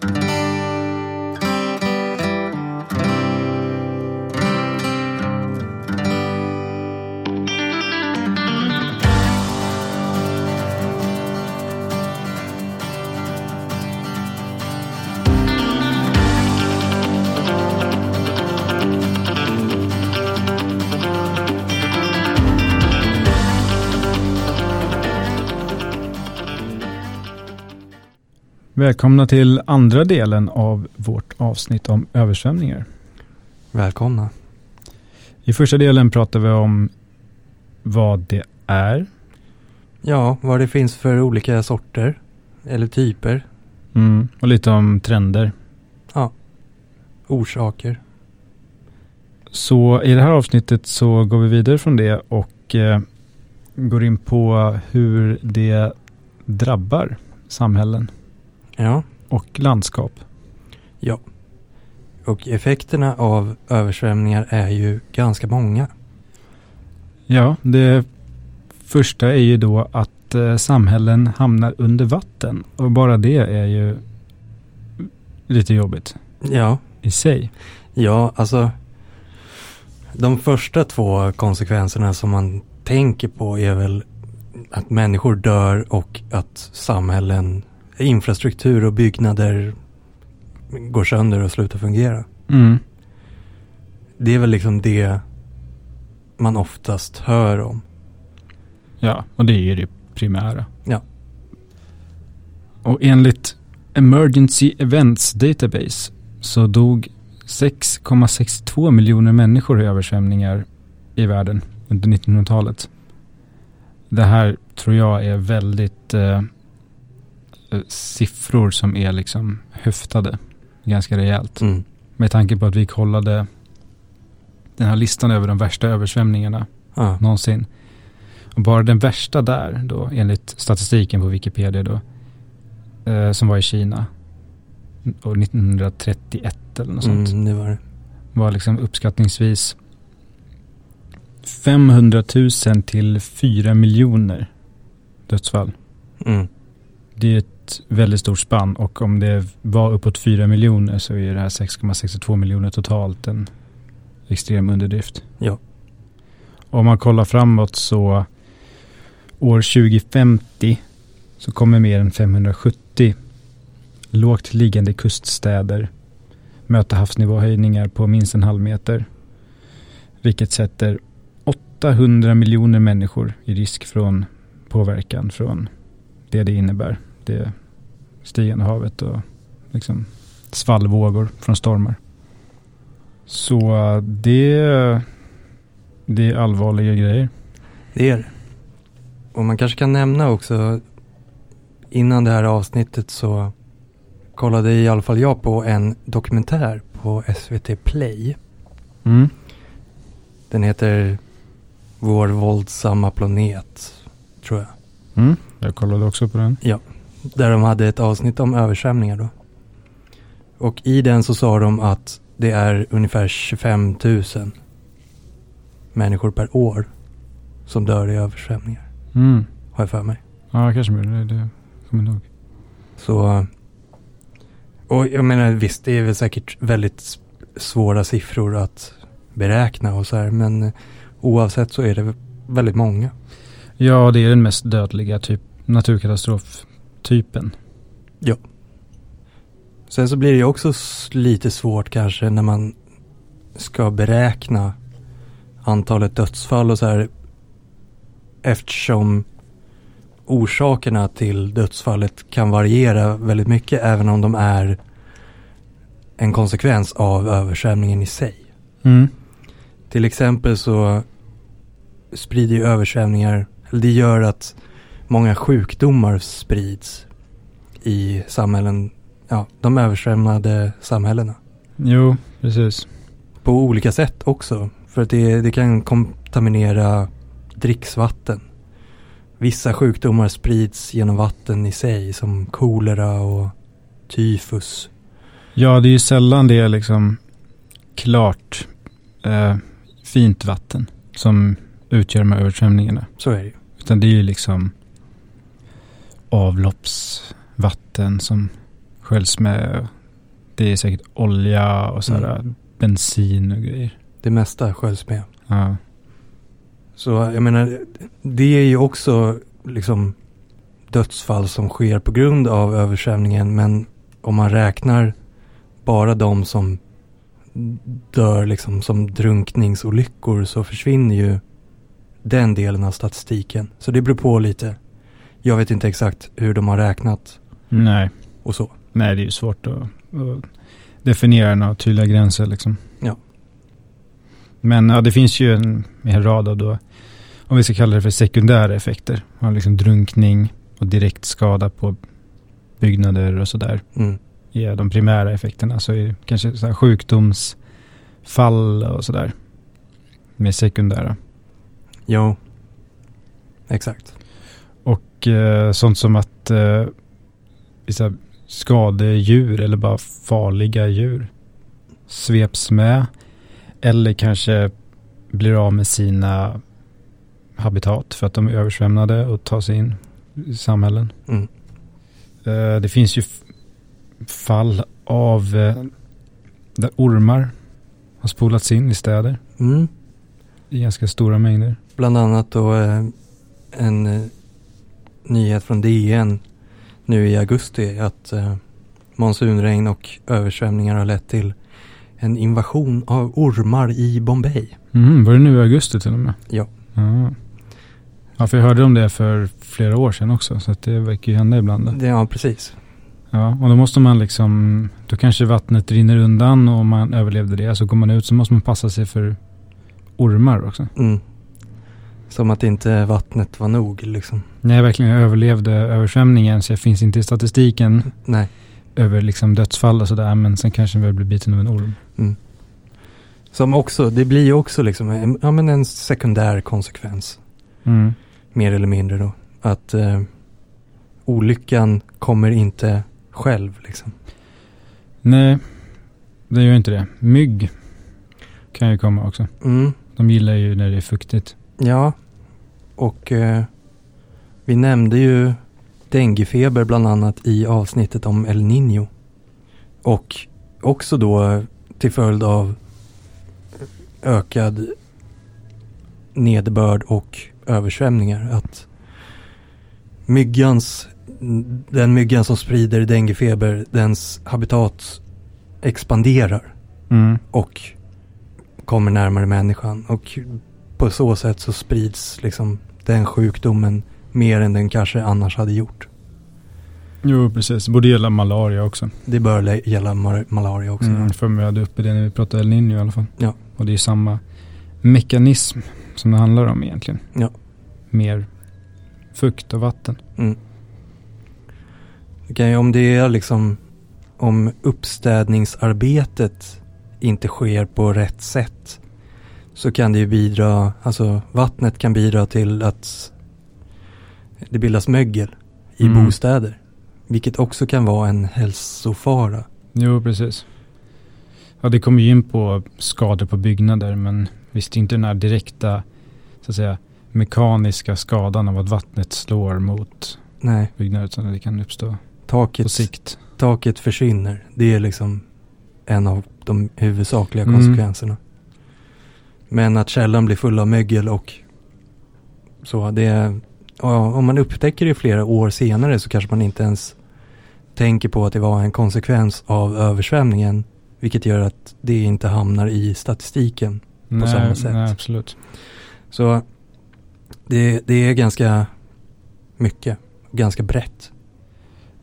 Mm-hmm. Välkomna till andra delen av vårt avsnitt om översvämningar. Välkomna. I första delen pratar vi om vad det är. Ja, vad det finns för olika sorter eller typer. Mm, och lite om trender. Ja, orsaker. Så i det här avsnittet så går vi vidare från det och eh, går in på hur det drabbar samhällen. Ja. Och landskap. Ja. Och effekterna av översvämningar är ju ganska många. Ja, det första är ju då att eh, samhällen hamnar under vatten. Och bara det är ju lite jobbigt. Ja. I sig. Ja, alltså. De första två konsekvenserna som man tänker på är väl att människor dör och att samhällen infrastruktur och byggnader går sönder och slutar fungera. Mm. Det är väl liksom det man oftast hör om. Ja, och det är ju det primära. Ja. Och enligt Emergency Events Database så dog 6,62 miljoner människor i översvämningar i världen under 1900-talet. Det här tror jag är väldigt eh, siffror som är liksom höftade ganska rejält. Mm. Med tanke på att vi kollade den här listan över de värsta översvämningarna ah. någonsin. Och bara den värsta där då, enligt statistiken på Wikipedia då, eh, som var i Kina, år 1931 eller något sånt. Mm, det var det. Var liksom uppskattningsvis 500 000 till 4 miljoner dödsfall. Mm. Det är ett väldigt stort spann och om det var uppåt 4 miljoner så är det här 6,62 miljoner totalt en extrem underdrift. Ja. Om man kollar framåt så år 2050 så kommer mer än 570 lågt liggande kuststäder möta havsnivåhöjningar på minst en halv meter. Vilket sätter 800 miljoner människor i risk från påverkan från det det innebär det stigande havet och liksom svallvågor från stormar. Så det, det är allvarliga grejer. Det är det. Och man kanske kan nämna också innan det här avsnittet så kollade i alla fall jag på en dokumentär på SVT Play. Mm. Den heter Vår våldsamma planet, tror jag. Mm. Jag kollade också på den. Ja, där de hade ett avsnitt om översvämningar då. Och i den så sa de att det är ungefär 25 000 människor per år som dör i översvämningar. Mm. Har jag för mig. Ja, kanske mer. Det, det kommer jag ihåg. Så, och jag menar visst, det är väl säkert väldigt svåra siffror att beräkna och så här, men oavsett så är det väldigt många. Ja, det är den mest dödliga typ naturkatastrof typen. Ja. Sen så blir det ju också lite svårt kanske när man ska beräkna antalet dödsfall och så här eftersom orsakerna till dödsfallet kan variera väldigt mycket även om de är en konsekvens av översvämningen i sig. Mm. Till exempel så sprider ju översvämningar, det gör att många sjukdomar sprids i samhällen, ja, de översvämmade samhällena. Jo, precis. På olika sätt också. För att det, det kan kontaminera dricksvatten. Vissa sjukdomar sprids genom vatten i sig som kolera och tyfus. Ja, det är ju sällan det är liksom klart eh, fint vatten som utgör de här översvämningarna. Så är det ju. Utan det är ju liksom avloppsvatten som sköljs med, det är säkert olja och sådär, Mm. bensin och grejer. Det mesta sköljs med. Ja. Så jag menar, det är ju också liksom dödsfall som sker på grund av översvämningen. Men om man räknar bara de som dör liksom som drunkningsolyckor så försvinner ju den delen av statistiken. Så det beror på lite. Jag vet inte exakt hur de har räknat Nej. och så. Nej, det är ju svårt att, att definiera några tydliga gränser liksom. Ja. Men ja, det finns ju en, en rad av då, om vi ska kalla det för sekundära effekter. Man har liksom drunkning och direkt skada på byggnader och sådär. Mm. Är de primära effekterna. Så är kanske så sjukdomsfall och sådär. Mer sekundära. Jo, exakt. Och eh, sånt som att eh, vissa skadedjur eller bara farliga djur sveps med. Eller kanske blir av med sina habitat för att de är översvämmade och tar sig in i samhällen. Mm. Eh, det finns ju fall av eh, där ormar har spolats in i städer Mm. i ganska stora mängder. Bland annat då eh, en eh, nyhet från DN nu i augusti att eh, monsunregn och översvämningar har lett till en invasion av ormar i Bombay. Mm, var det nu i augusti till och med? Ja. Ja. Ja, för jag hörde om det för flera år sedan också. Så att det verkar ju hända ibland. ja, precis. Ja, och då måste man liksom, då kanske vattnet rinner undan och man överlevde det så går man ut så måste man passa sig för ormar också. Mm. Som att inte vattnet var nog liksom. Jag verkligen överlevde översvämningen så jag finns inte i statistiken Nej. över liksom dödsfall och sådär men sen kanske jag blir biten av en orm. Som också, det blir ju också liksom en, ja, men en sekundär konsekvens. Mm. Mer eller mindre då. Att eh, olyckan kommer inte själv liksom. Nej, det gör inte det. Mygg kan ju komma också. Mm. De gillar ju när det är fuktigt. Ja, och eh, vi nämnde ju denguefeber bland annat i avsnittet om El Niño. Och också då eh, till följd av ökad nederbörd och översvämningar. Att myggans, den myggan som sprider denguefeber, dens habitat expanderar Mm. och kommer närmare människan. Och på så sätt så sprids liksom den sjukdomen mer än den kanske annars hade gjort. Jo, precis. Borde gälla malaria också. Det bör gälla mar- malaria också. Mm, för mig hade uppe det när vi pratade El Niño i alla fall. Ja. Och det är samma mekanism som det handlar om egentligen. Ja. Mer fukt och vatten. Mm. Okej, om det är liksom om uppstädningsarbetet inte sker på rätt sätt så kan det ju bidra, alltså vattnet kan bidra till att det bildas mögel i Mm. bostäder. Vilket också kan vara en hälsofara. Jo, precis. Ja, det kommer ju in på skador på byggnader, men visst inte den här direkta, så att säga, mekaniska skadan av att vattnet slår mot Nej, byggnader, utan det kan uppstå på taket, sikt. taket försvinner. Det är liksom en av de huvudsakliga Mm. Men att källan blir full av mögel och så, det ja, om man upptäcker det flera år senare så kanske man inte ens tänker på att det var en konsekvens av översvämningen. Vilket gör att det inte hamnar i statistiken. nej, samma sätt. Nej, absolut. Så det, det är ganska mycket, ganska brett.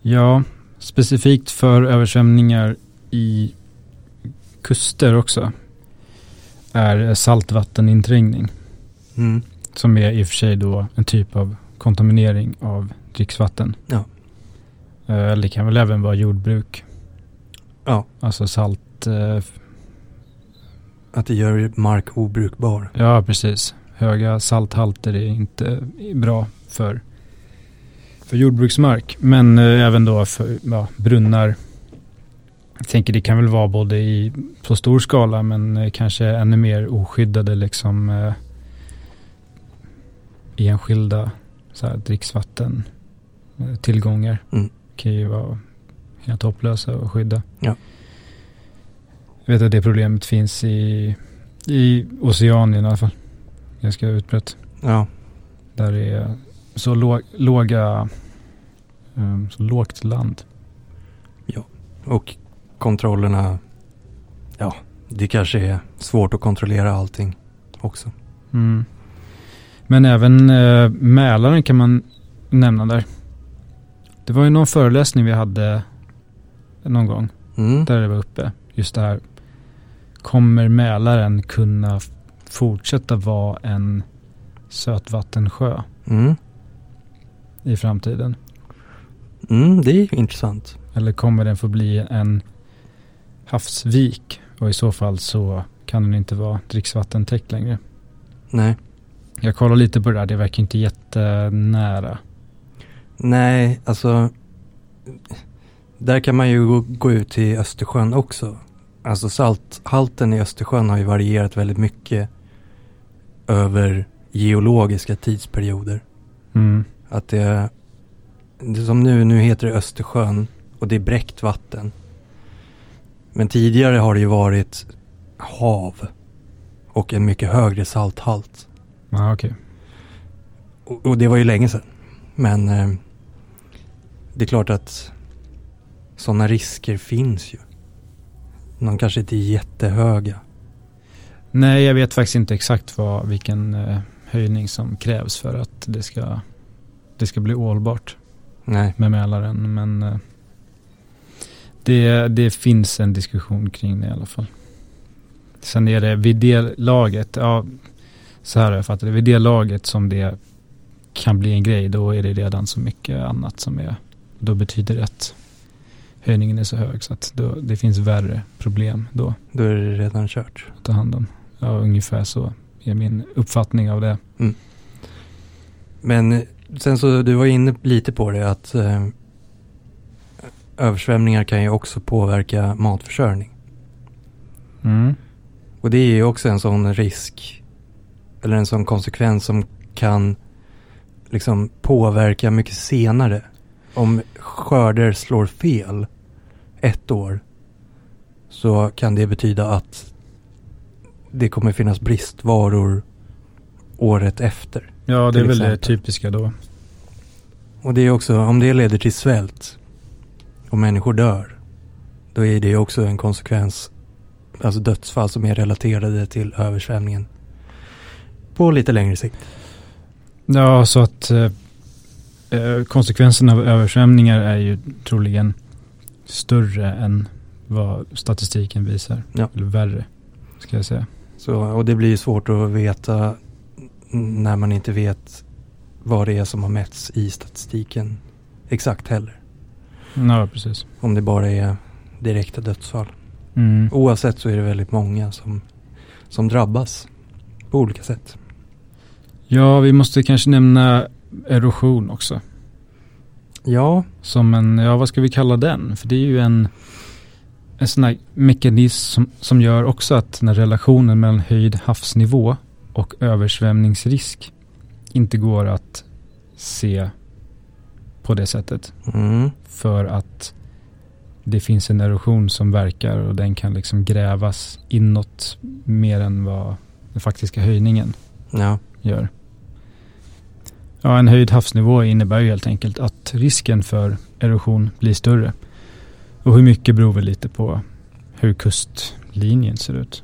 Ja, specifikt för översvämningar i kuster också är saltvatteninträngning. Mm. Som är i och för sig då en typ av kontaminering av dricksvatten. Ja. Eh, Eller det kan väl även vara jordbruk. Ja. Alltså salt. eh, Att det gör mark obrukbar. Ja, precis. Höga salthalter är inte bra för, för jordbruksmark. Men eh, även då för ja, brunnar. Jag tänker det kan väl vara både i, på stor skala men eh, kanske ännu mer oskyddade liksom eh, enskilda så här, dricksvatten eh, tillgångar. Mm. kan ju vara helt hopplösa att skydda. Ja. Jag vet att det problemet finns i, i Oceanien i alla fall. Ganska utbrett. Ja, Där det är så lå, låga, um, så lågt land. och kontrollerna, ja, det kanske är svårt att kontrollera allting också. Mm. Men även eh, Mälaren kan man nämna där. Det var ju någon föreläsning vi hade någon gång Mm. där det var uppe. Just det här. Kommer Mälaren kunna fortsätta vara en sötvattensjö Mm. i framtiden? Mm, det är ju intressant. Eller kommer den få bli en havsvik? Och i så fall så kan den inte vara dricksvattentäckt längre. Nej. Jag kollar lite på det där, det verkar inte jättenära. Nej, alltså där kan man ju gå, gå ut till Östersjön också. Alltså salthalten i Östersjön har ju varierat väldigt mycket över geologiska tidsperioder. Mm. Att det, det som nu, nu heter det Östersjön och det är bräckt vatten. Men tidigare har det ju varit hav och en mycket högre salthalt. Ja, okej. Och, och det var ju länge sedan. Men eh, det är klart att sådana risker finns ju. De kanske inte är jättehöga. Nej, jag vet faktiskt inte exakt vad, vilken eh, höjning som krävs för att det ska, det ska bli ålbart Nej. med Mälaren. Men eh, det, det finns en diskussion kring det i alla fall. Sen är det vid det laget, ja, så här har jag fattat det, vid det laget som det kan bli en grej, då är det redan så mycket annat som är, då betyder det att höjningen är så hög så att då, det finns värre problem då. Då är det redan kört. att ta hand om. Ja, ungefär så är min uppfattning av det. Men eh, sen så, du var inne lite på det att eh, översvämningar kan ju också påverka matförsörjning. Mm. Och det är ju också en sån risk eller en sån konsekvens som kan liksom påverka mycket senare. Om skörder slår fel ett år så kan det betyda att det kommer finnas bristvaror året efter. Ja, det är väl det exempel. typiska då. Och det är också, om det leder till svält och människor dör, då är det också en konsekvens, alltså dödsfall som är relaterade till översvämningen. På lite längre sikt. Ja, så att eh, eh, konsekvenserna av översvämningar är ju troligen större än vad statistiken visar. Ja. Eller värre, ska jag säga. Så, och det blir ju svårt att veta när man inte vet vad det är som har mätts i statistiken exakt heller. Ja, precis. Om det bara är direkta dödsfall. Mm. Oavsett så är det väldigt många som, som drabbas på olika sätt. Ja, vi måste kanske nämna erosion också. Ja, Som en, ja vad ska vi kalla den? För det är ju en, en sån här mekanism som, som gör också att den här relationen mellan höjd havsnivå och översvämningsrisk inte går att se på det sättet. mm, För att det finns en erosion som verkar och den kan liksom grävas inåt mer än vad den faktiska höjningen ja, gör. Ja, en höjd havsnivå innebär ju helt enkelt att risken för erosion blir större. Och hur mycket beror väl lite på hur kustlinjen ser ut.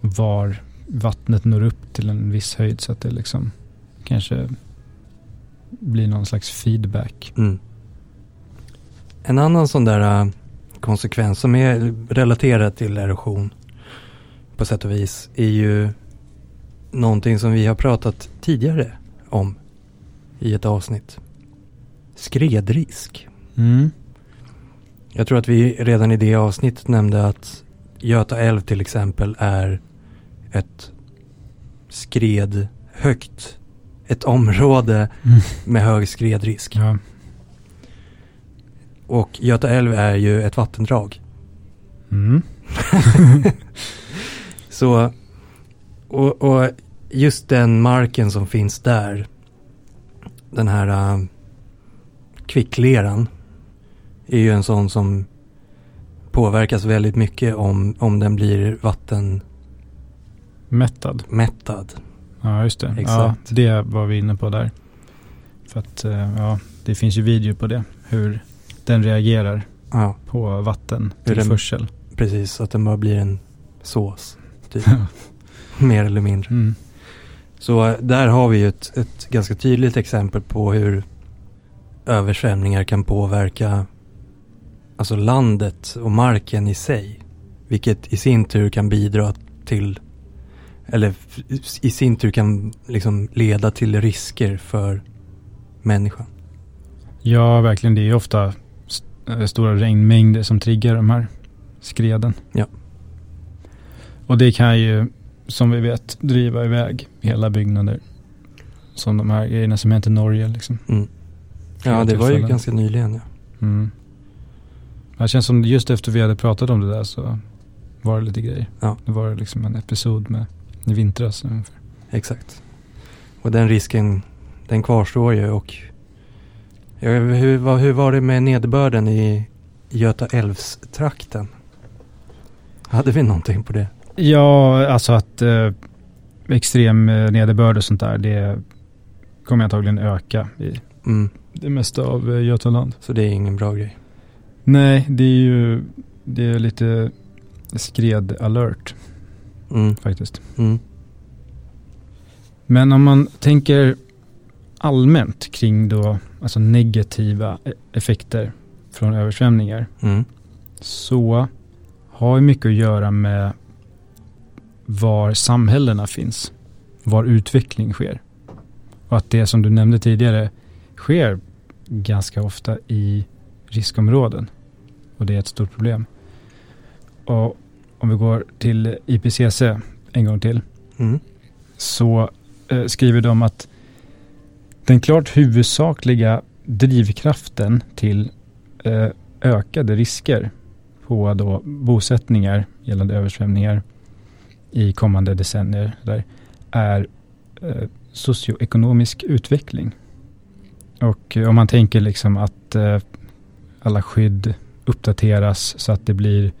Var vattnet når upp till en viss höjd så att det liksom kanske blir någon slags feedback. mm. En annan sån där äh, konsekvens som är relaterad till erosion på sätt och vis är ju någonting som vi har pratat tidigare om i ett avsnitt. Skredrisk. Mm. Jag tror att vi redan i det avsnittet nämnde att Göta älv till exempel är ett skred högt, ett område Mm. med hög skredrisk. Ja. Och Göta älv är ju ett vattendrag. Mm. Så, och, och just den marken som finns där, den här uh, kvickleran, är ju en sån som påverkas väldigt mycket om, om den blir vattenmättad. Mättad. Ja, just det. Exakt. Ja, det var vi inne på där. För att, eh, ja, det finns ju video på det. Hur den reagerar Ja, på vattentillförsel. precis. Att den bara blir en sås. Typ. Mer eller mindre. mm. Så eh, där har vi ju ett, ett ganska tydligt exempel på hur översvämningar kan påverka alltså landet och marken i sig. Vilket i sin tur kan bidra till, eller i sin tur kan liksom leda till risker för människan. Ja, verkligen. Det är ofta st- eh, stora regnmängder som triggar de här skreden. Ja. Och det kan ju, som vi vet, driva iväg hela byggnader. Som de här grejerna som hänt i Norge liksom. Mm. Ja, det var ju ganska nyligen ja. Mm. Det känns som just efter vi hade pratat om det där så var det lite grejer. Ja. Det var liksom en episod med i vintras ungefär. Exakt. Och den risken, den kvarstår ju och ja, hur, hur var det med nederbörden i Göta älvstrakten? Hade vi någonting på det? Ja, alltså att eh, extrem eh, nederbörd och sånt där, det kommer antagligen öka i Mm. det mesta av eh, Götaland. Så det är ingen bra grej. Nej, det är ju det är lite skred-alert Mm. faktiskt. Mm. Men om man tänker allmänt kring då, alltså negativa e- effekter från översvämningar, Mm. så har ju mycket att göra med var samhällena finns, var utveckling sker. Och att det som du nämnde tidigare sker ganska ofta i riskområden. Och det är ett stort problem. Och om vi går till IPCC en gång till Mm. så eh, skriver de att den klart huvudsakliga drivkraften till eh, ökade risker på då bosättningar gällande översvämningar i kommande decennier där är eh, socioekonomisk utveckling. Och eh, om man tänker liksom att eh, alla skydd uppdateras så att det blir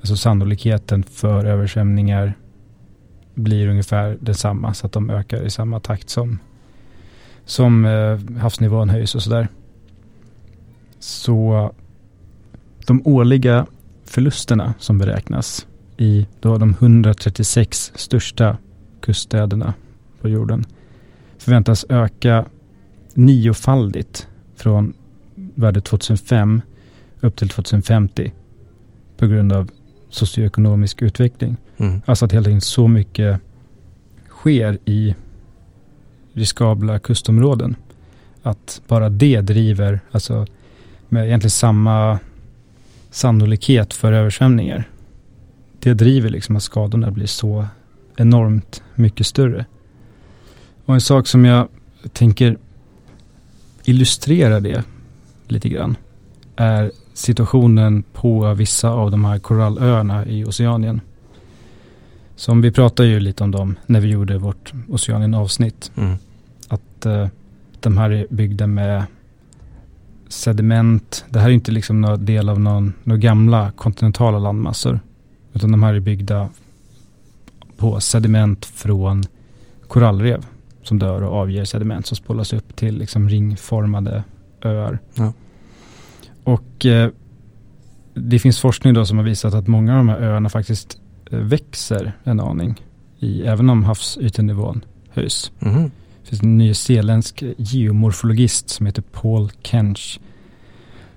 alltså sannolikheten för översvämningar blir ungefär densamma så att de ökar i samma takt som, som eh, havsnivån höjs och sådär. Så de årliga förlusterna som beräknas i då de 136 största kuststäderna på jorden förväntas öka niofaldigt från värdet 2005 upp till 2050 på grund av socioekonomisk utveckling. Mm. Alltså att helt enkelt så mycket sker i riskabla kustområden. Att bara det driver, alltså med egentligen samma sannolikhet för översvämningar. Det driver liksom att skadorna blir så enormt mycket större. Och en sak som jag tänker illustrera det lite grann är situationen på vissa av de här korallöarna i Oceanien. Som vi pratade ju lite om dem när vi gjorde vårt Oceanien-avsnitt. Mm. Att eh, de här är byggda med sediment. Det här är inte liksom någon del av någon, några gamla kontinentala landmassor. Utan de här är byggda på sediment från korallrev som dör och avger sediment som spolas upp till liksom ringformade öar. Ja. Och eh, det finns forskning då som har visat att många av de här öarna faktiskt eh, växer en aning. I, även om havsytenivån höjs. Mhm. Det finns en nyzeeländsk geomorfologist som heter Paul Kench.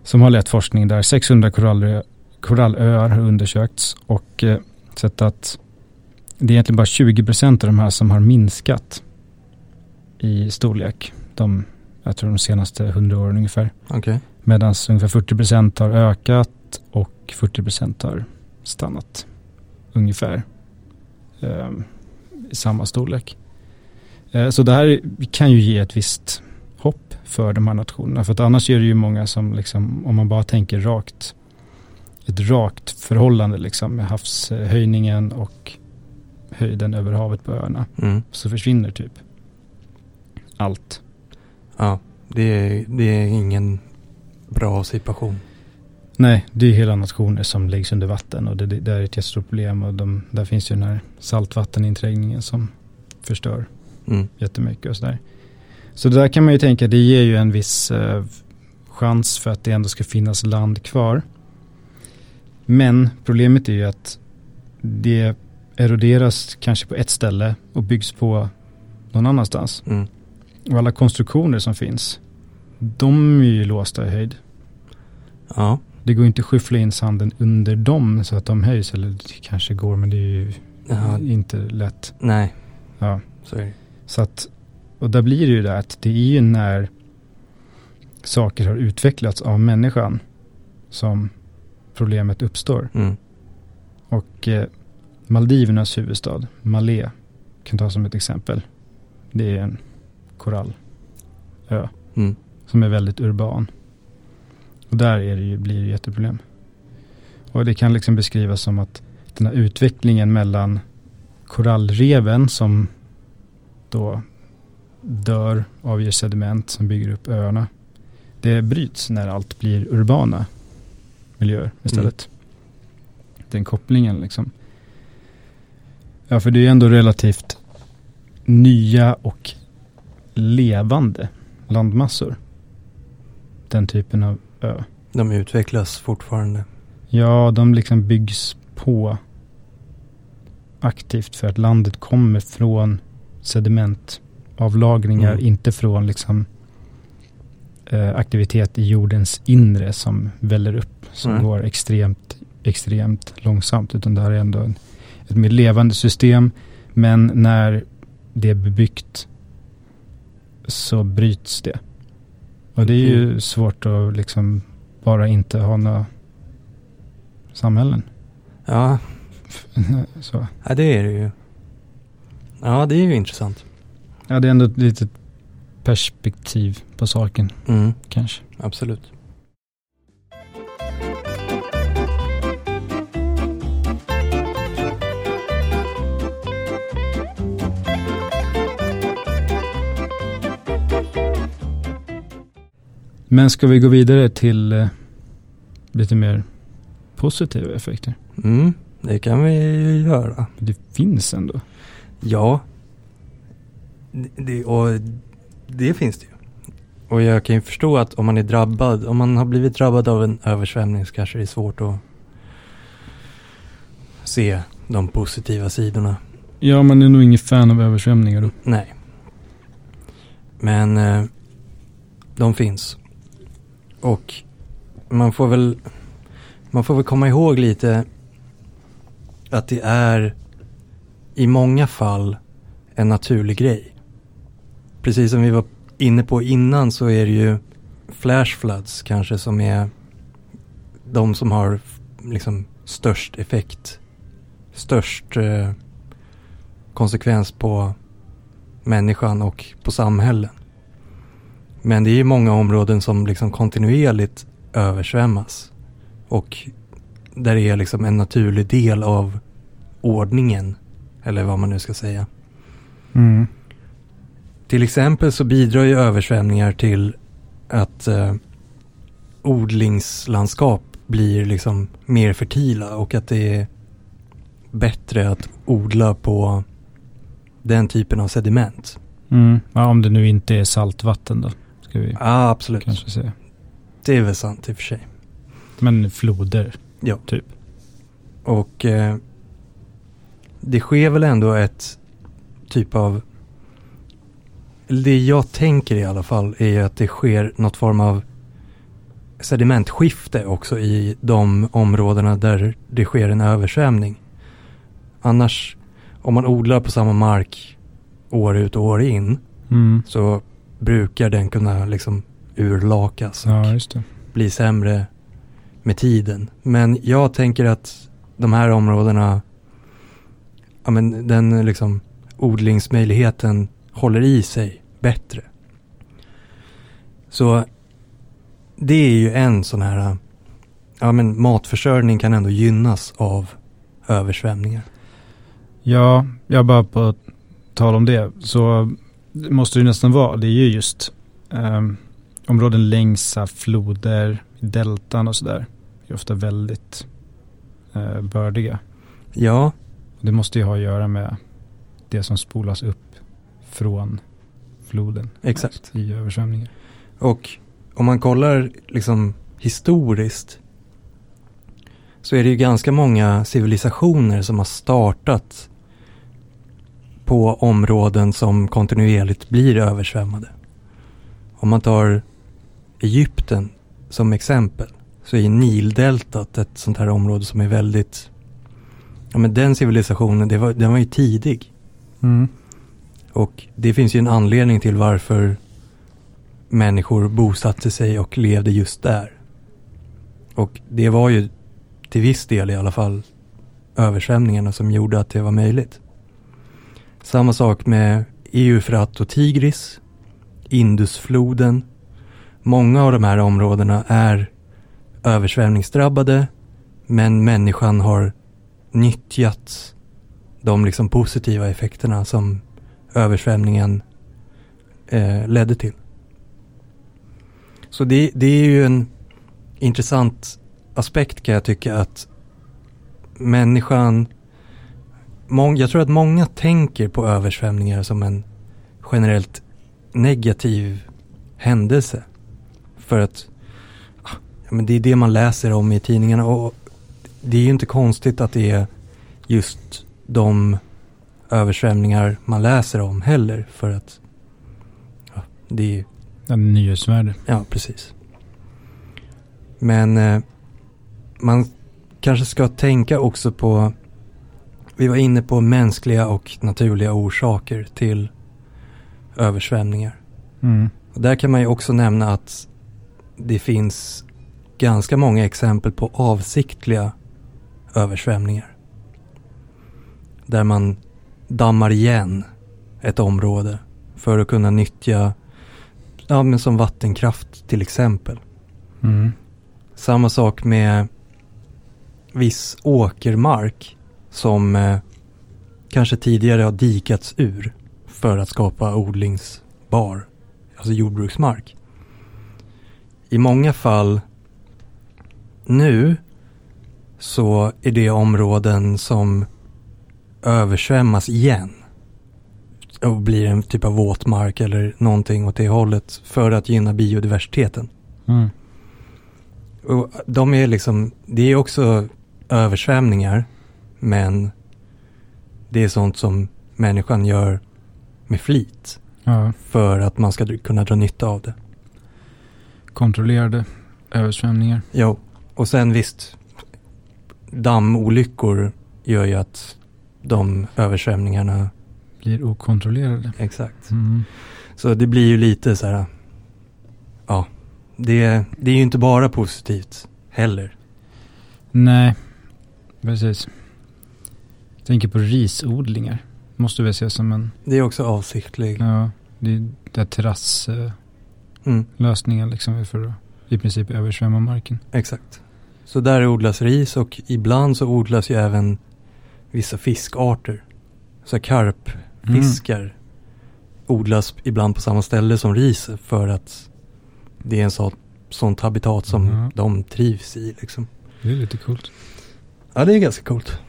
Som har lett forskning där 600 korallö, korallöar har undersökts och eh, sett att det är egentligen bara 20 procent av de här som har minskat i storlek. De, jag tror de senaste 100 åren ungefär. Okej. Medan ungefär 40 procent har ökat och 40 procent har stannat ungefär eh, i samma storlek. Eh, så det här kan ju ge ett visst hopp för de här nationerna. För att annars är det ju många som liksom, om man bara tänker rakt, ett rakt förhållande liksom med havshöjningen och höjden över havet på öarna. Mm. Så försvinner typ allt. Ja, det är, det är ingen bra situation. Nej, det är hela nationer som läggs under vatten och det, det, det är ett jättestort problem och de, där finns ju den här saltvatteninträngningen som förstör Mm. jättemycket och sådär. Så där kan man ju tänka, det ger ju en viss eh, chans för att det ändå ska finnas land kvar. Men problemet är ju att det eroderas kanske på ett ställe och byggs på någon annanstans. Mm. Och alla konstruktioner som finns, de är ju låsta i höjd. Ja, Det går inte att skyffla in sanden under dem så att de höjs. Eller det kanske går men det är ju ja inte lätt. nej, Ja. det. Så att, och där blir det ju det att det är ju när saker har utvecklats av människan som problemet uppstår. Mm. Och eh, Maldivernas huvudstad, Malé, kan ta som ett exempel. Det är en korallö Mm. Som är väldigt urban. Och där är det ju, blir det jätteproblem. Och det kan liksom beskrivas som att den här utvecklingen mellan korallreven som då dör, avger sediment som bygger upp öarna. Det bryts när allt blir urbana miljöer istället. Den kopplingen liksom. Ja, för det är ju ändå relativt nya och levande landmassor. Den typen av ö. De utvecklas fortfarande. Ja, de liksom byggs på aktivt för att landet kommer från sedimentavlagringar, Mm. inte från liksom eh, aktivitet i jordens inre som väller upp, som Nej. går extremt, extremt långsamt, utan det här är ändå en, ett mer levande system. Men när det är bebyggt så bryts det. Och det är ju Mm. svårt att liksom bara inte ha några samhällen. Ja, så. ja, det är det ju. Ja, det är ju intressant. Ja, det är ändå ett litet perspektiv på saken Mm, kanske. absolut. Men ska vi gå vidare till eh, lite mer positiva effekter? Mm, det kan vi ju göra. Det finns ändå. Ja. Det- och det finns det ju. Och jag kan ju förstå att om man är drabbad, om man har blivit drabbad av en översvämning så kanske det är svårt att se de positiva sidorna. Ja, man är nog ingen fan av översvämningar då. Nej. Men eh, de finns. Och man får väl man får väl komma ihåg lite att det är i många fall en naturlig grej. Precis som vi var inne på innan så är det ju flash floods kanske som är de som har liksom störst effekt, störst eh, konsekvens på människan och på samhällen. Men det är ju många områden som liksom kontinuerligt översvämmas. Och där det är liksom en naturlig del av ordningen. Eller vad man nu ska säga. Mm. Till exempel så bidrar ju översvämningar till att eh, odlingslandskap blir liksom mer fertila och att det är bättre att odla på den typen av sediment. Mm. Ja, om det nu inte är saltvatten då. Ska vi Ja, absolut. kanske säga. Det är väl sant i och för sig. Men floder. Ja. Typ. Och eh, det sker väl ändå ett typ av det jag tänker i alla fall är att det sker något form av sedimentskifte också i de områdena där det sker en översvämning. Annars, om man odlar på samma mark år ut och år in Mm. så brukar den kunna liksom urlakas och Ja, bli sämre med tiden. Men jag tänker att de här områdena, ja men den liksom odlingsmöjligheten håller i sig bättre. Så det är ju en sån här, ja men matförsörjning kan ändå gynnas av översvämningar. Ja, jag bara på tal om det så måste det nästan vara. Det är ju just ehm, områden längs floder, deltan och sådär. är ofta väldigt eh, bördiga. Ja, Det måste ju ha att göra med det som spolas upp från floden exakt. i översvämningar. Och om man kollar liksom historiskt så är det ju ganska många civilisationer som har startat på områden som kontinuerligt blir översvämmade. Om man tar Egypten som exempel så är Nildeltat ett sånt här område som är väldigt, ja men den civilisationen, det var, den var ju tidig. Mm. Och det finns ju en anledning till varför människor bosatte sig och levde just där. Och det var ju till viss del i alla fall översvämningarna som gjorde att det var möjligt. Samma sak med Eufrat och Tigris, Indusfloden. Många av de här områdena är översvämningsdrabbade men människan har nyttjat de liksom positiva effekterna som översvämningen eh, ledde till. Så det, det är ju en intressant aspekt kan jag tycka att människan, mång, jag tror att många tänker på översvämningar som en generellt negativ händelse. För att ah, ja, men det är det man läser om i tidningarna och det är ju inte konstigt att det är just de översvämningar man läser om heller för att ja, det är En nyhetsvärde. Ja, precis. Men eh, man kanske ska tänka också på, vi var inne på mänskliga och naturliga orsaker till översvämningar. Mm. Och där kan man ju också nämna att det finns ganska många exempel på avsiktliga översvämningar. Där man dammar igen ett område för att kunna nyttja, ja men som vattenkraft till exempel. Mm. Samma sak med viss åkermark som eh, kanske tidigare har dikats ur för att skapa odlingsbar, alltså jordbruksmark. I många fall nu så är det områden som översvämmas igen och blir en typ av våtmark eller någonting åt det hållet för att gynna biodiversiteten. Mm. Och de är liksom, det är också översvämningar, men det är sånt som människan gör med flit Ja, för att man ska kunna dra nytta av det. kontrollerade översvämningar. Jo, och sen visst, dammolyckor gör ju att de översvämningarna, Blir okontrollerade. exakt. Mm. Så det blir ju lite så här, ja, det, det är ju inte bara positivt heller. Nej, precis. Jag tänker på risodlingar. Måste väl ses som en, Det är också avsiktlig. ja, det är där terrasslösningen Mm. liksom för att i princip översvämma marken. Exakt. Så där odlas ris och ibland så odlas ju även vissa fiskarter. Så karpfiskar odlas ibland på samma ställe som ris för att det är en sån, sånt habitat som Mhm. de trivs i liksom. Det är lite coolt. Ja, det är ganska coolt.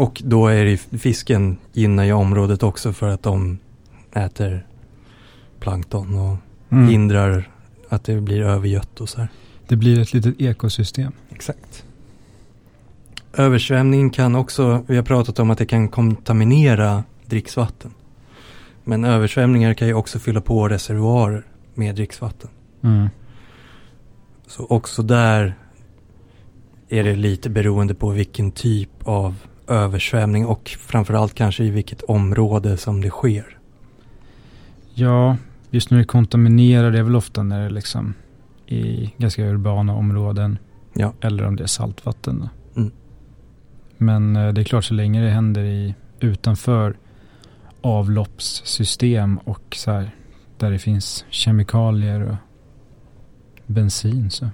Och då är det fisken gynnar ju området också för att de äter plankton och Mm. hindrar att det blir övergött och så här. Det blir ett litet ekosystem. Exakt. Översvämning kan också, vi har pratat om att det kan kontaminera dricksvatten. Men översvämningar kan ju också fylla på reservoarer med dricksvatten. Mm. Så också där är det lite beroende på vilken typ av översvämning och framförallt kanske i vilket område som det sker. Ja, just när det kontaminerar det är väl ofta när det är liksom i ganska urbana områden. Ja. Eller om det är saltvatten. Mm. Men eh, det är klart så länge det händer i utanför avloppssystem och så här där det finns kemikalier och bensin så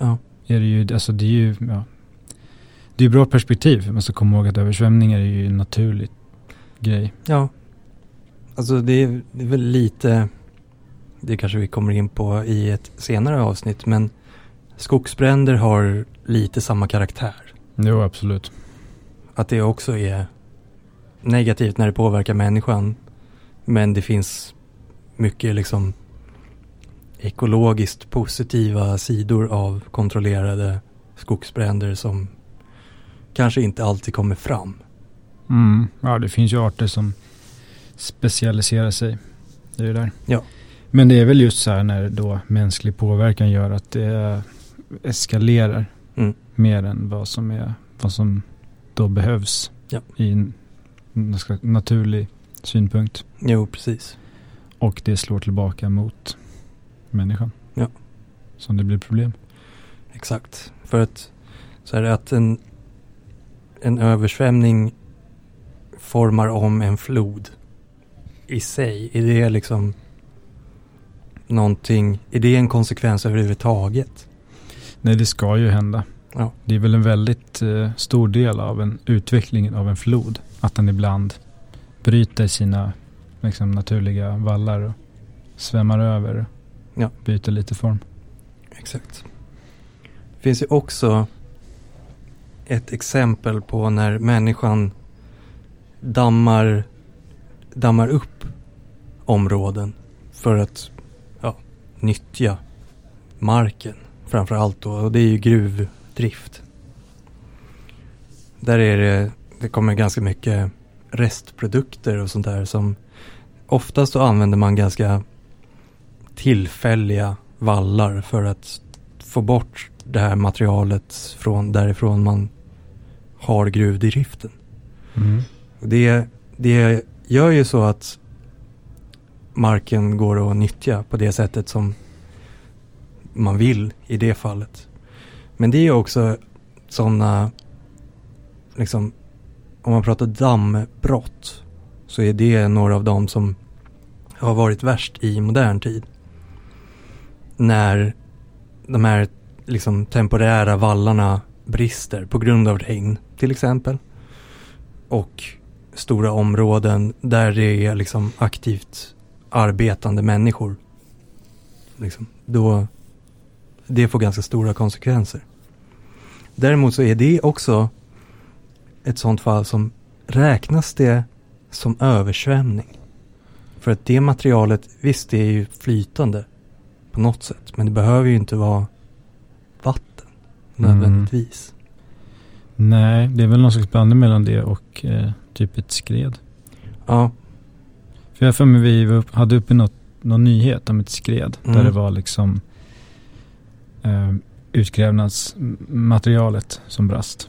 Ja, är det ju, alltså det är ju, ja. Det är bra perspektiv. Man ska komma ihåg att översvämningar är ju en naturlig grej. ja. Alltså det är, det är väl lite, det kanske vi kommer in på i ett senare avsnitt, men skogsbränder har lite samma karaktär. Jo, absolut. Att det också är negativt när det påverkar människan. Men det finns mycket liksom ekologiskt positiva sidor av kontrollerade skogsbränder som kanske inte alltid kommer fram. Mm. Ja, det finns ju arter som specialiserar sig det där. Ja. Men det är väl just så här när då mänsklig påverkan gör att det eskalerar Mm. mer än vad som, är, vad som då behövs Ja. i en naturlig synpunkt. Jo, precis. Och det slår tillbaka mot människan. Ja. Som det blir problem. Exakt. För att så är det att en, en översvämning formar om en flod i sig. Är det liksom någonting, är det en konsekvens överhuvudtaget? Nej, det ska ju hända. Ja. Det är väl en väldigt eh, stor del av en utveckling av en flod. Att den ibland bryter sina liksom, naturliga vallar och svämmar över. och Ja. Byter lite form. Exakt. Det finns ju också ett exempel på när människan dammar, dammar upp områden för att ja, nyttja marken framför allt då. Och det är ju gruvdrift. Där är det, det kommer ganska mycket restprodukter och sånt där som oftast så använder man ganska tillfälliga vallar för att få bort det här materialet från därifrån man har gruvdriften. Mm. Det, det gör ju så att marken går att nyttja på det sättet som man vill i det fallet. Men det är också sådana, liksom, om man pratar dammbrott så är det några av dem som har varit värst i modern tid. När de här liksom temporära vallarna brister på grund av regn till exempel. Och stora områden där det är liksom aktivt arbetande människor. Liksom, då, det får ganska stora konsekvenser. Däremot så är det också ett sånt fall som räknas det som översvämning. För att det materialet, visst det är ju flytande på något sätt. Men det behöver ju inte vara nödvändigtvis. Nej, det är väl någon slags blandning mellan det och eh, typ ett skred. Ja, För jag för mig vi upp, hade uppe något, någon nyhet om ett skred. Mm. Där det var liksom eh, utgrävnadsmaterialet som brast.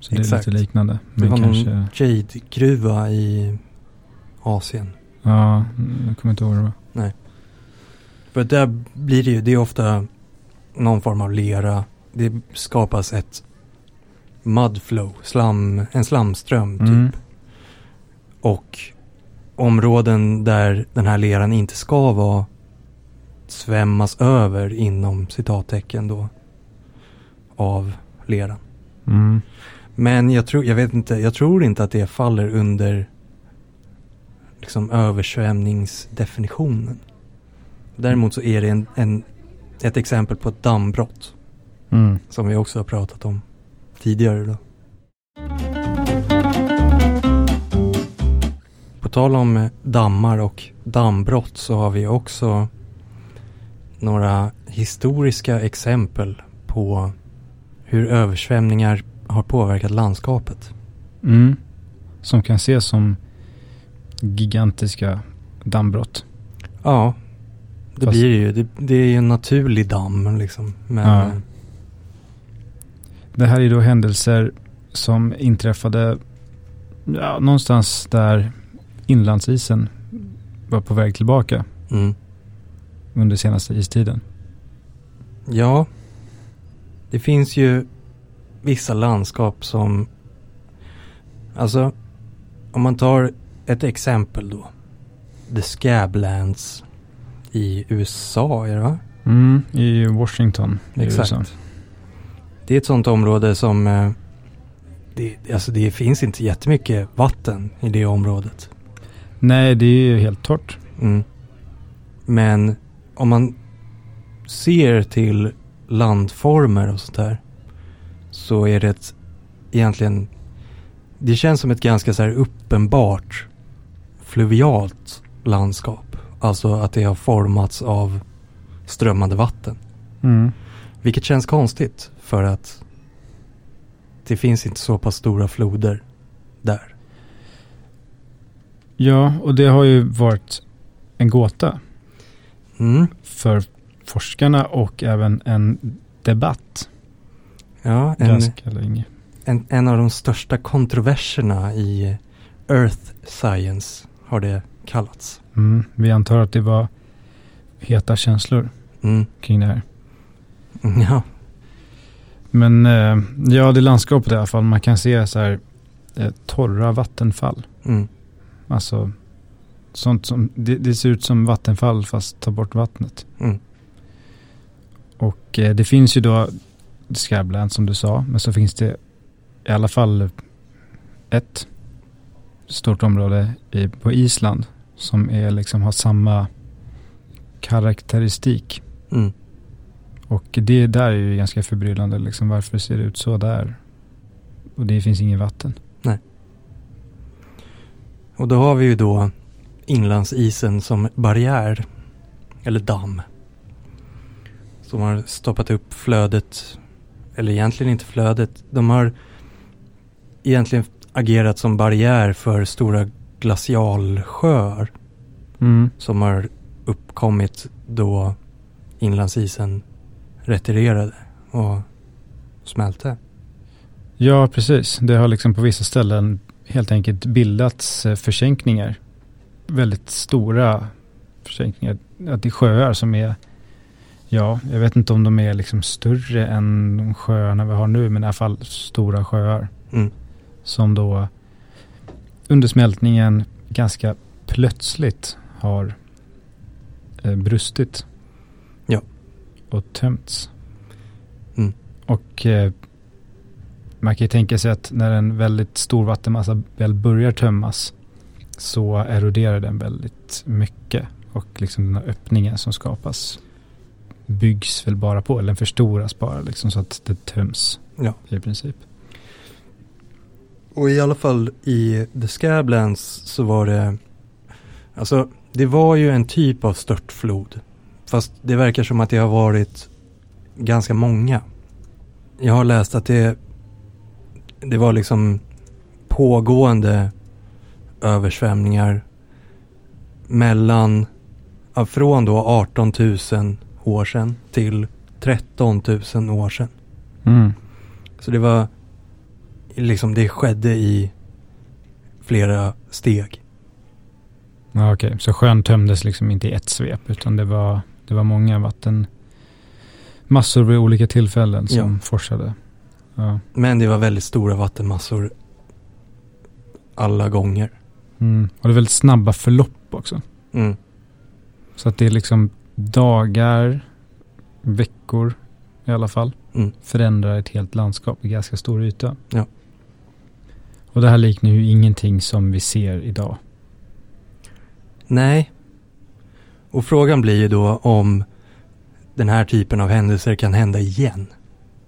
Så det Exakt. är lite liknande. det var kanske, någon jade-gruva i Asien. ja, mm, jag kommer inte ihåg det var. För där blir det ju, det är ofta någon form av lera. Det skapas ett mudflow, slam, en slamström typ. Mm. Och områden där den här leran inte ska vara svämmas över inom citattecken då av leran. Mm. Men jag tror, jag vet inte, jag tror inte att det faller under liksom översvämningsdefinitionen. Däremot så är det en, en, ett exempel på ett dammbrott Mm. som vi också har pratat om tidigare då. På tal om eh, dammar och dammbrott så har vi också några historiska exempel på hur översvämningar har påverkat landskapet. Mm. Som kan ses som gigantiska dammbrott. Ja, det Fast- blir ju. Det, det är ju en naturlig damm liksom. Men Ja. Det här är då händelser som inträffade ja, någonstans där inlandsisen var på väg tillbaka mm. under senaste istiden. Ja, det finns ju vissa landskap som, alltså om man tar ett exempel då. The Scablands i USA är det va? Mm, I Washington i Exakt. USA. Det är ett sånt område som, eh, det, alltså det finns inte jättemycket vatten i det området. Nej, det är ju helt torrt. Mm. Men om man ser till landformer och sånt där. Så är det ett, egentligen, det känns som ett ganska så här uppenbart fluvialt landskap. Alltså att det har formats av strömmande vatten. Mm. Vilket känns konstigt för att det finns inte så pass stora floder där. Ja, och det har ju varit en gåta Mm. för forskarna och även en debatt Ja, en, en, en av de största kontroverserna i Earth Science har det kallats. Mm. Vi antar att det var heta känslor Mm. kring det här. Ja, Men eh, ja, det landskapet i alla fall. Man kan se så här eh, torra vattenfall. mm. Alltså sånt som, det, det ser ut som vattenfall fast tar bort vattnet. Mm. Och eh, det finns ju då Scabland som du sa. Men så finns det i alla fall ett stort område i, på Island. Som är liksom har samma karaktäristik. Mm. Och det där är ju ganska förbryllande. Liksom, varför ser det ut så där? Och det finns inget vatten. Och då har vi ju då inlandsisen som barriär, eller damm. Som har stoppat upp flödet, eller egentligen inte flödet, de har egentligen agerat som barriär för stora glacialsjöar Mm. som har uppkommit då inlandsisen retirerade och smälte. Ja, precis. Det har liksom på vissa ställen helt enkelt bildats eh, försänkningar. Väldigt stora försänkningar. Att det är sjöar som är, ja, jag vet inte om de är liksom större än de sjöarna vi har nu, men i alla fall stora sjöar. Mm. Som då under smältningen ganska plötsligt har eh, brustit. Och tömts. Mm. Och eh, man kan ju tänka sig att när en väldigt stor vattenmassa väl börjar tömmas så eroderar den väldigt mycket. Och liksom den här öppningen som skapas byggs väl bara på, eller den förstoras bara liksom så att det töms Ja. i princip. Och i alla fall i The Scablands så var det, alltså det var ju en typ av störtflod. Fast det verkar som att det har varit ganska många. Jag har läst att det, det var liksom pågående översvämningar mellan, från då 18 000 år sedan till 13 000 år sedan. Mm. Så det var liksom det skedde i flera steg. Ja, okej. Så sjön tömdes liksom inte i ett svep utan det var, det var många vattenmassor vid olika tillfällen som Ja. forsade. Ja. Men det var väldigt stora vattenmassor alla gånger. Mm. Och det är väldigt snabba förlopp också. Mm. Så att det är liksom dagar, veckor i alla fall. Mm. Förändrar ett helt landskap i ganska stor yta. Ja. Och det här liknar ju ingenting som vi ser idag. Nej. Och frågan blir ju då om den här typen av händelser kan hända igen.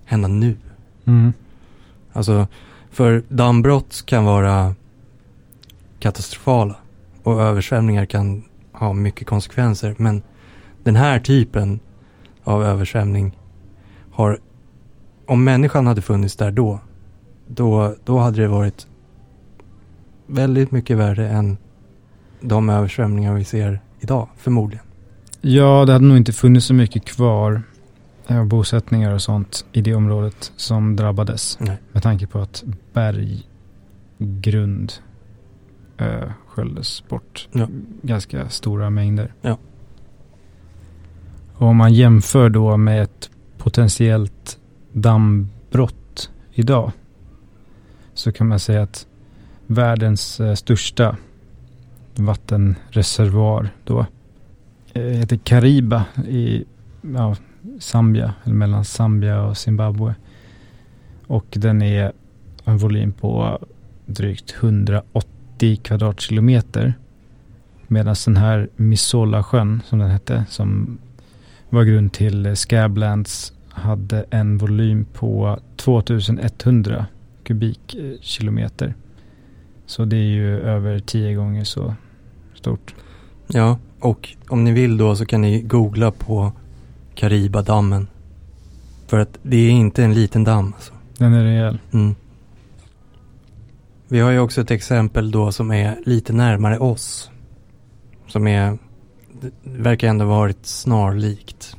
Hända nu. Mm. Alltså, för dammbrott kan vara katastrofala och översvämningar kan ha mycket konsekvenser. Men den här typen av översvämning har, om människan hade funnits där då, då, då hade det varit väldigt mycket värre än de översvämningar vi ser idag, förmodligen. Ja, det hade nog inte funnits så mycket kvar av bosättningar och sånt i det området som drabbades. Nej. Med tanke på att berggrund äh, sköljdes bort. Ja. Ganska stora mängder. Ja. Och om man jämför då med ett potentiellt dammbrott idag. Så kan man säga att världens eh, största vattenreservoar då eh, Det heter Kariba i ja, Zambia, eller mellan Zambia och Zimbabwe. Och den är en volym på drygt 180 kvadratkilometer. Medan den här Missola sjön, som den hette, som var grund till Scablands, hade en volym på 2100 kubikkilometer. Så det är ju över tio gånger så stort. Ja, och om ni vill då så kan ni googla på Karibadammen. För att det är inte en liten damm. Alltså. Den är rejäl. Mm. Vi har ju också ett exempel då som är lite närmare oss. Som är, verkar ändå varit snarlikt.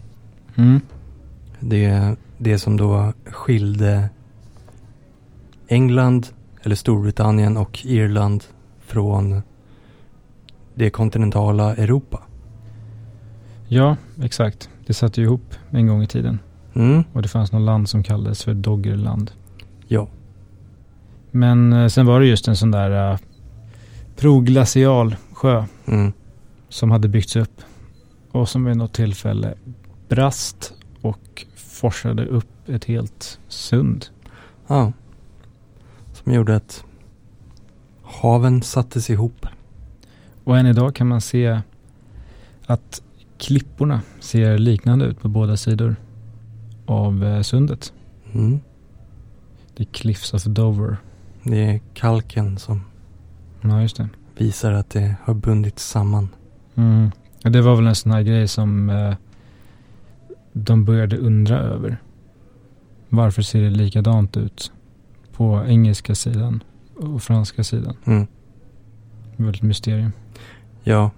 Mm. Det, det som då skilde England, eller Storbritannien och Irland från det kontinentala Europa. Ja, exakt. Det satt ju ihop en gång i tiden. Mm, Och det fanns något land som kallades för Doggerland. ja. Men eh, sen var det just en sån där uh, proglacial sjö Mm, som hade byggts upp. Och som vid något tillfälle brast och forsade upp ett helt sund. ja. Som gjorde att haven sattes ihop. Och än idag kan man se att klipporna ser liknande ut på båda sidor av eh, sundet. Mm. The Cliffs of Dover. Det är kalken som Ja, just det. visar att det har bundits samman. Mm. Och det var väl en sån här grej som eh, de började undra över. Varför ser det likadant ut på engelska sidan och franska sidan? Mm. Det ett mysterium. Ja,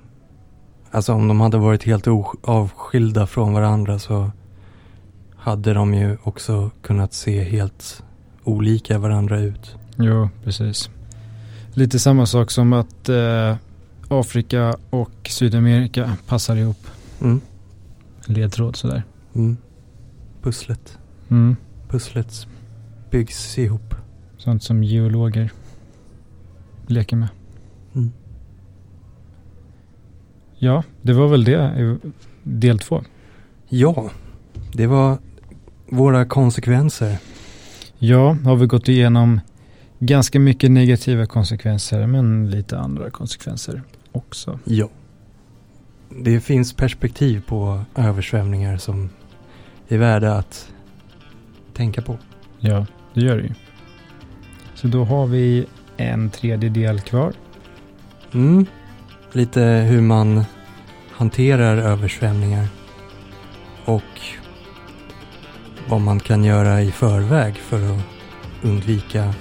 alltså om de hade varit helt avskilda från varandra så hade de ju också kunnat se helt olika varandra ut. Jo, precis. Lite samma sak som att eh, Afrika och Sydamerika passar ihop. Mm. Ledtråd sådär. Mm. Pusslet. Mm. Pusslet byggs ihop. Sånt som geologer leker med. Mm. Ja, det var väl det i del två. Ja, det var våra konsekvenser. Ja, har vi gått igenom ganska mycket negativa konsekvenser men lite andra konsekvenser också. Ja. Det finns perspektiv på översvämningar som är värda att tänka på. Ja, det gör det ju. Så då har vi en tredje del kvar. Mm. Lite hur man hanterar översvämningar och vad man kan göra i förväg för att undvika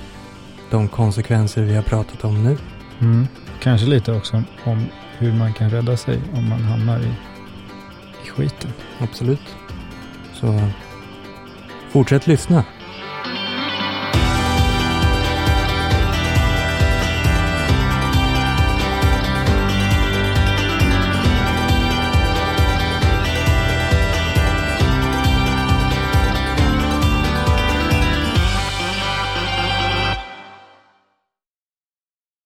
de konsekvenser vi har pratat om nu. Mm. Kanske lite också om hur man kan rädda sig om man hamnar i, i skiten. Absolut. Så fortsätt lyssna.